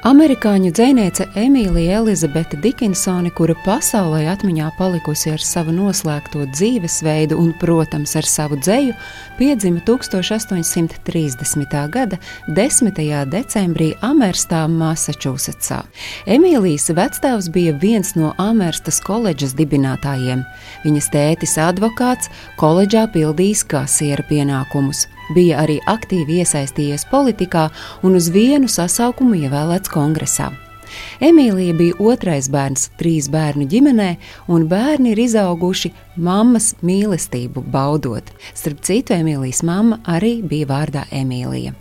Amerikāņu dziniece Emīlija Elizabete Dikinsone, kura pasaulē atmiņā palikusi ar savu noslēgto dzīvesveidu un, protams, ar savu dzeju, piedzima 1830. gada 10. decembrī Amerstā, Massachusettsā. Emīlijas vecstāvs bija viens no Amerstas koledžas dibinātājiem. Viņas tētis advokāts koledžā pildījis kasiera pienākumus bija arī aktīvi iesaistījies politikā un uz vienu sasaukumu ievēlēts kongresā. Emīlija bija otrais bērns trīs bērnu ģimenē, un bērni ir izauguši mammas mīlestību baudot. Starp citu, Emīlijas mamma arī bija vārdā Emīlija.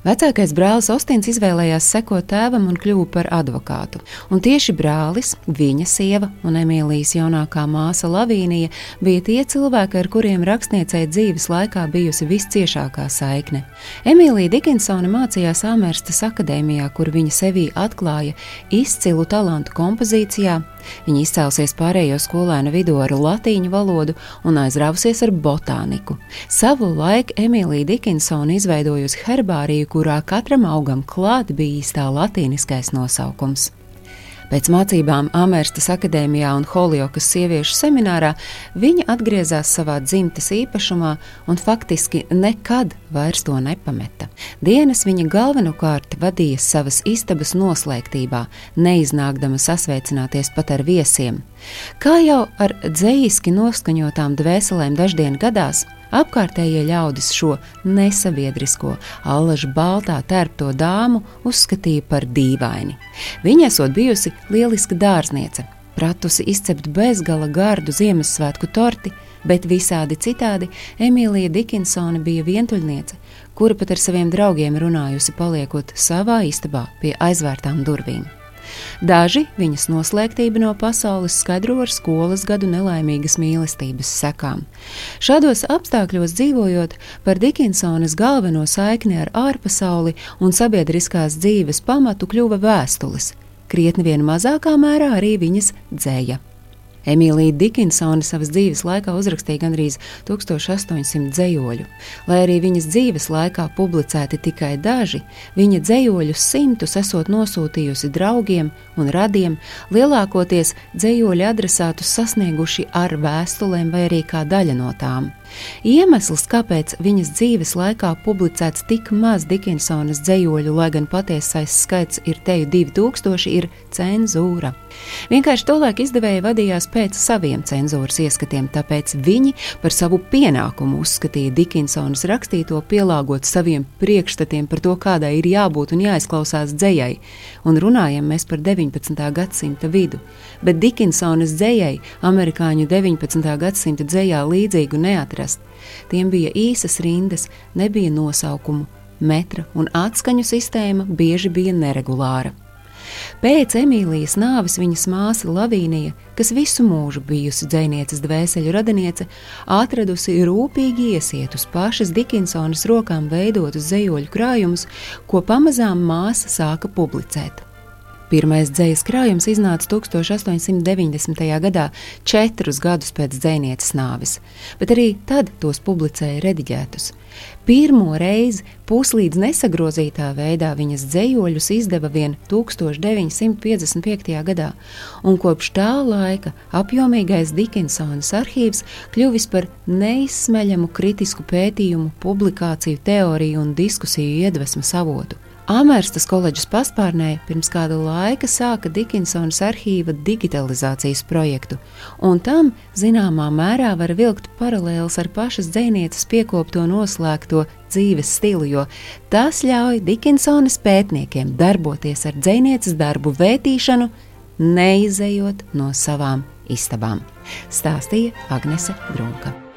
Vecākais brālis Ostins izvēlējās sekot tēvam un kļuva par advokātu. Un tieši brālis, viņa sieva un Emīlijas jaunākā māsa Lavīnija bija tie cilvēki, ar kuriem rakstniecei dzīves laikā bijusi visciešākā saikne. Emīlija Dikinsone mācījās Amerstas akadēmijā, kur viņa sevī atklāja izcilu talantu kompozīcijā, Viņa izcēlusies pārējo skolēnu vidū ar latīņu valodu un aizrāvusies ar botāniku. Savu laiku Emīlija Dikinsona izveidojusi herbāriju, kurā katram augam klāt bija īstā latīniskais nosaukums. Pēc mācībām Amerstas akadēmijā un Holjokas sieviešu seminārā viņa atgriezās savā dzimtes īpašumā un faktiski nekad vairs to nepameta. Dienas viņa galvenokārt vadīja savas istabas noslēgtībā, neiznākdama sasveicināties pat ar viesiem. Kā jau ar dzējiski noskaņotām dvēselēm daždien gadās, Apkārtējie ļaudis šo nesabiedrisko, allaž baltā tērpto dāmu uzskatīja par dīvaini. Viņa esot bijusi lieliska dārzniece, pratusi izcept bezgala gardu Ziemassvētku torti, bet visādi citādi Emīlija Dikinsone bija vientuļniece, kura pat ar saviem draugiem runājusi paliekot savā istabā pie aizvērtām durvīm. Daži viņas noslēgtību no pasaules skaidro ar skolas gadu nelaimīgas mīlestības sekām. Šādos apstākļos dzīvojot, par Dikinsonas galveno saikni ar ārpasauli un sabiedriskās dzīves pamatu kļuva vēstules, krietni vien mazākā mērā arī viņas dzēja. Emīlija Dikinsone savas dzīves laikā uzrakstīja gandrīz 1800 dzējoļu. Lai arī viņas dzīves laikā publicēti tikai daži, viņa dzējoļu simtus esot nosūtījusi draugiem un radiem, lielākoties dzējoļi adresātus sasnieguši ar vēstulēm vai arī kā daļa no tām. Iemesls, kāpēc viņas dzīves laikā publicēts tik maz Dikinsonas dzējoļu, lai gan patiesais skaits ir teju 2000, ir cenzūra. Vienkārši tolaik izdevēja vadījās pēc saviem cenzūras ieskatiem, tāpēc viņi par savu pienākumu uzskatīja Dikinsonas rakstīto pielāgot saviem priekšstatiem par to, kādai ir jābūt un jāizklausās dzējai, un runājam mēs par 19. gadsimta vidu, bet Dikinsonas dzējai amerikāņu 19. gadsimta dzējā līdzīgu neatrast atrast. Tiem bija īsas rindas, nebija nosaukumu, metra un atskaņu sistēma bieži bija neregulāra. Pēc Emīlijas nāves viņas māsa Lavīnija, kas visu mūžu bijusi dzinieces dvēseli radiniece, atradusi rūpīgi iesiet uz pašas Dikinsonas rokām veidotus zejoļu krājumus, ko pamazām māsa sāka publicēt. Pirmais dzīslis krājums iznāca 1890. gadā, četrus gadus pēc dzīsnieces nāves, bet arī tad tos publicēja rediģētus. Pirmo reizi puslīdz nesagrozītā veidā viņas dzējoļus izdeva vien 1955. gadā, un kopš tā laika apjomīgais Dikinsonas arhīvs kļuvis par neizsmeļamu kritisku pētījumu, publikāciju, teoriju un diskusiju iedvesmas avotu. Amērstas koledžas paspārnē pirms kāda laika sāka Dikinsonas arhīva digitalizācijas projektu, un tam zināmā mērā var vilkt paralēlus ar pašas dzinieces piekopto noslēgto dzīves stilu, jo tas ļauj Dikinsonas pētniekiem darboties ar dzinieces darbu vētīšanu, neizejot no savām istabām, stāstīja Agnese Drunka.